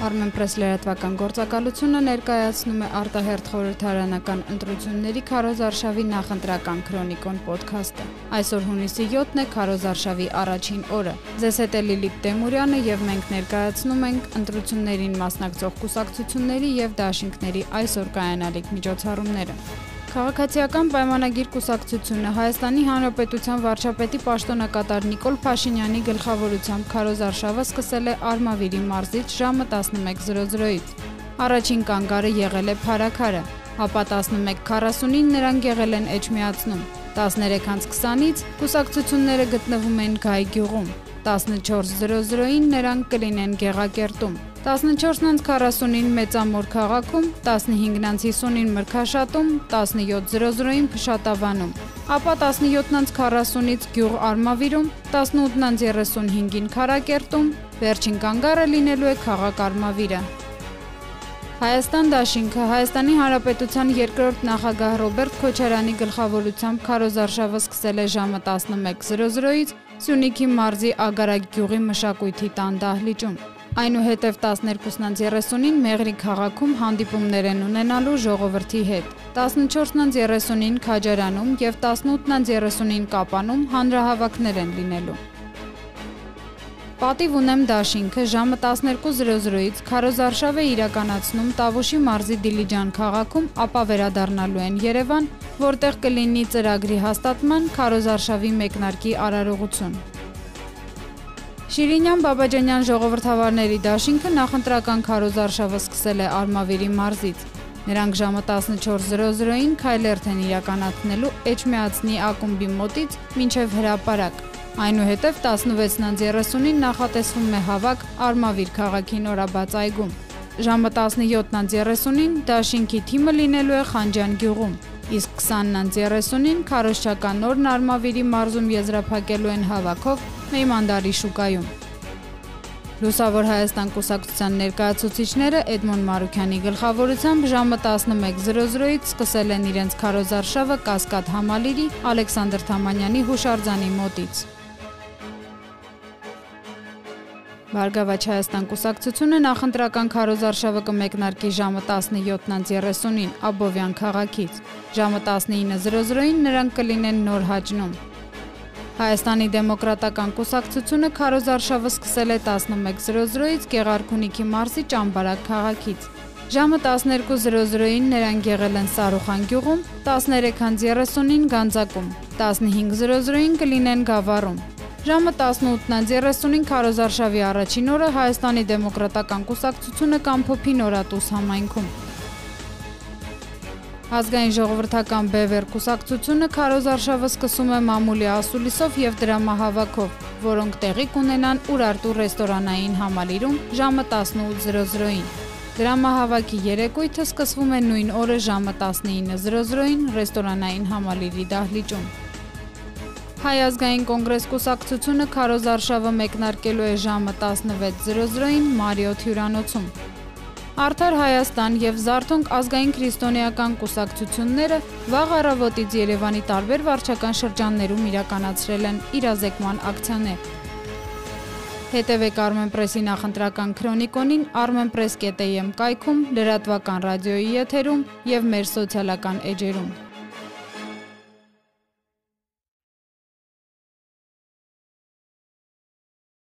Armenpress լրատվական գործակալությունը ներկայացնում է արտահերթ խորհրդարանական ընտրությունների Քարոզարշավի նախընտրական քրոնիկոն ոդքասթը։ Այսօր հունիսի 7-ն է Քարոզարշավի առաջին օրը։ Ձեզ հետ է Լիլիթ Տեմուրյանը եւ մենք ներկայացնում ենք ընտրություններին մասնակցող կուսակցությունների եւ դաշինքների այսօր կայանալիք միջոցառումները։ Քաղաքացիական պայմանագիր կուսակցությունը. Հայաստանի Հանրապետության վարչապետի պաշտոնակատար Նիկոլ Փաշինյանի գլխավորությամբ Քարոզ արշավը սկսել է Արմավիրի մարզից ժամը 11:00-ից։ Առաջին կանգարը եղել է Փարաքարը, ապա 11:40-ին նրանք եղել են Էջմիածնում։ 13:20-ից կուսակցությունները գտնվում են Գայ գյուղում։ 14:00-ին նրանք կլինեն Գեղակերտում։ 14:40-ին Մեծամոր քաղաքում, 15:50-ին Մրգաշատում, 17:00-ին Փշատավանում, ապա 17:40-ից Գյուղ Արմավիրում, 18:35-ին Քարակերտում, վերջին կանգառը լինելու է քաղաք Արմավիրը։ Հայաստան դաշինքը Հայաստանի Հանրապետության երկրորդ նախագահ Ռոբերտ Քոչարյանի գլխավորությամբ քարոզարշավը սկսել է ժամը 11:00-ից Սյունիքի մարզի Ագարակ գյուղի մշակույթի տան դահլիճում։ Այնուհետև 12:30-ին Մեղրի քաղաքում հանդիպումներ են ունենալու ժողովրդի հետ։ 14:30-ին Քաջարանում եւ 18:30-ին Կապանում հանրահավաքներ են լինելու։ Պատիվ ունեմ դաշինքը ժամը 12:00-ից Քարոզարշավ է իրականացնում Տավուշի մարզի Դիլիջան քաղաքում, ապա վերադառնալու են Երևան, որտեղ կլինի ծրագրի հաստատման Քարոզարշավի մեկնարկի արարողություն։ Շիրինյան Բաբաջանյան ժողովրդավարների դաշինքը նախընտրական քարոզարշավը սկսել է Արմավիրի մարզից։ Նրանք ժամը 14:00-ին քայլերթ են իրականացնելու Էջմիածնի ակումբի մոտից մինչև հրապարակ։ Այնուհետև 16:30-ին նախատեսվում է հավաք Արմավիր քաղաքի նորաբաց այգում։ Ժամը 17:30-ին դաշինքի թիմը լինելու է Խանջան գյուղում իսկ 20-30-ին քարոշչական նորն Արմավիրի մարզում եզրափակելու են հավաքով Մեյմանդարի շուկայում։ Լուսավոր Հայաստան կուսակցության ներկայացուցիչները Էդմոն Մարուքյանի գլխավորությամբ ժամը 11:00-ից սկսել են իրենց քարոզարշավը Կասկադ համալիրի Ալեքսանդր Թամանյանի հուշարձանի մոտից։ Բարգավաճ Հայաստան կուսակցությունը նախընտրական քարոզարշավը կմեկնարկի ժամը 17:30-ին Աբովյան քաղաքից։ Ժամը 19:00-ին նրանք կլինեն Նոր Հաջնում։ Հայաստանի դեմոկրատական կուսակցությունը քարոզարշավը սկսել է 11:00-ից Գեղարքունիքի մարզի Ճամբարակ քաղաքից։ Ժամը 12:00-ին նրանք եղել են Սարուխան գյուղում, 13:30-ին Գանձակում, 15:00-ին կլինեն Գավառում։ Ժամը 18:30-ին Քարոզարշավի առաջին օրը Հայաստանի դեմոկրատական կուսակցությունը կամփոփի Նորատուս համայնքում։ Ազգային ժողովրդական Բևեր կուսակցությունը Քարոզարշավը սկսում է մամուլի ասուլիսով եւ դրամահավաքով, որոնք տեղի կունենան Ուրարտու ռեստորանային համալիրում ժամը 18:00-ին։ Դրամահավաքի երեկույթը սկսվում է նույն օրը ժամը 19:00-ին ռեստորանային համալիրի դահլիճում։ Հայ ազգային կոնգրես կուսակցությունը Քարոզ արշավը մեկնարկելու է ժամը 16:00-ին Մարիոթ հյուրանոցում։ Արդար Հայաստան եւ Զարթոնք ազգային քրիստոնեական կուսակցությունները վաղ առավոտից Երևանի տարբեր վարչական շրջաններում իրականացրել են իրազեկման ակցիաներ։ Հետևեք Armenpress-ի նախընտրական քրոնիկոնին armenpress.am կայքում, լրատվական ռադիոյի եթերում եւ մեր սոցիալական էջերում։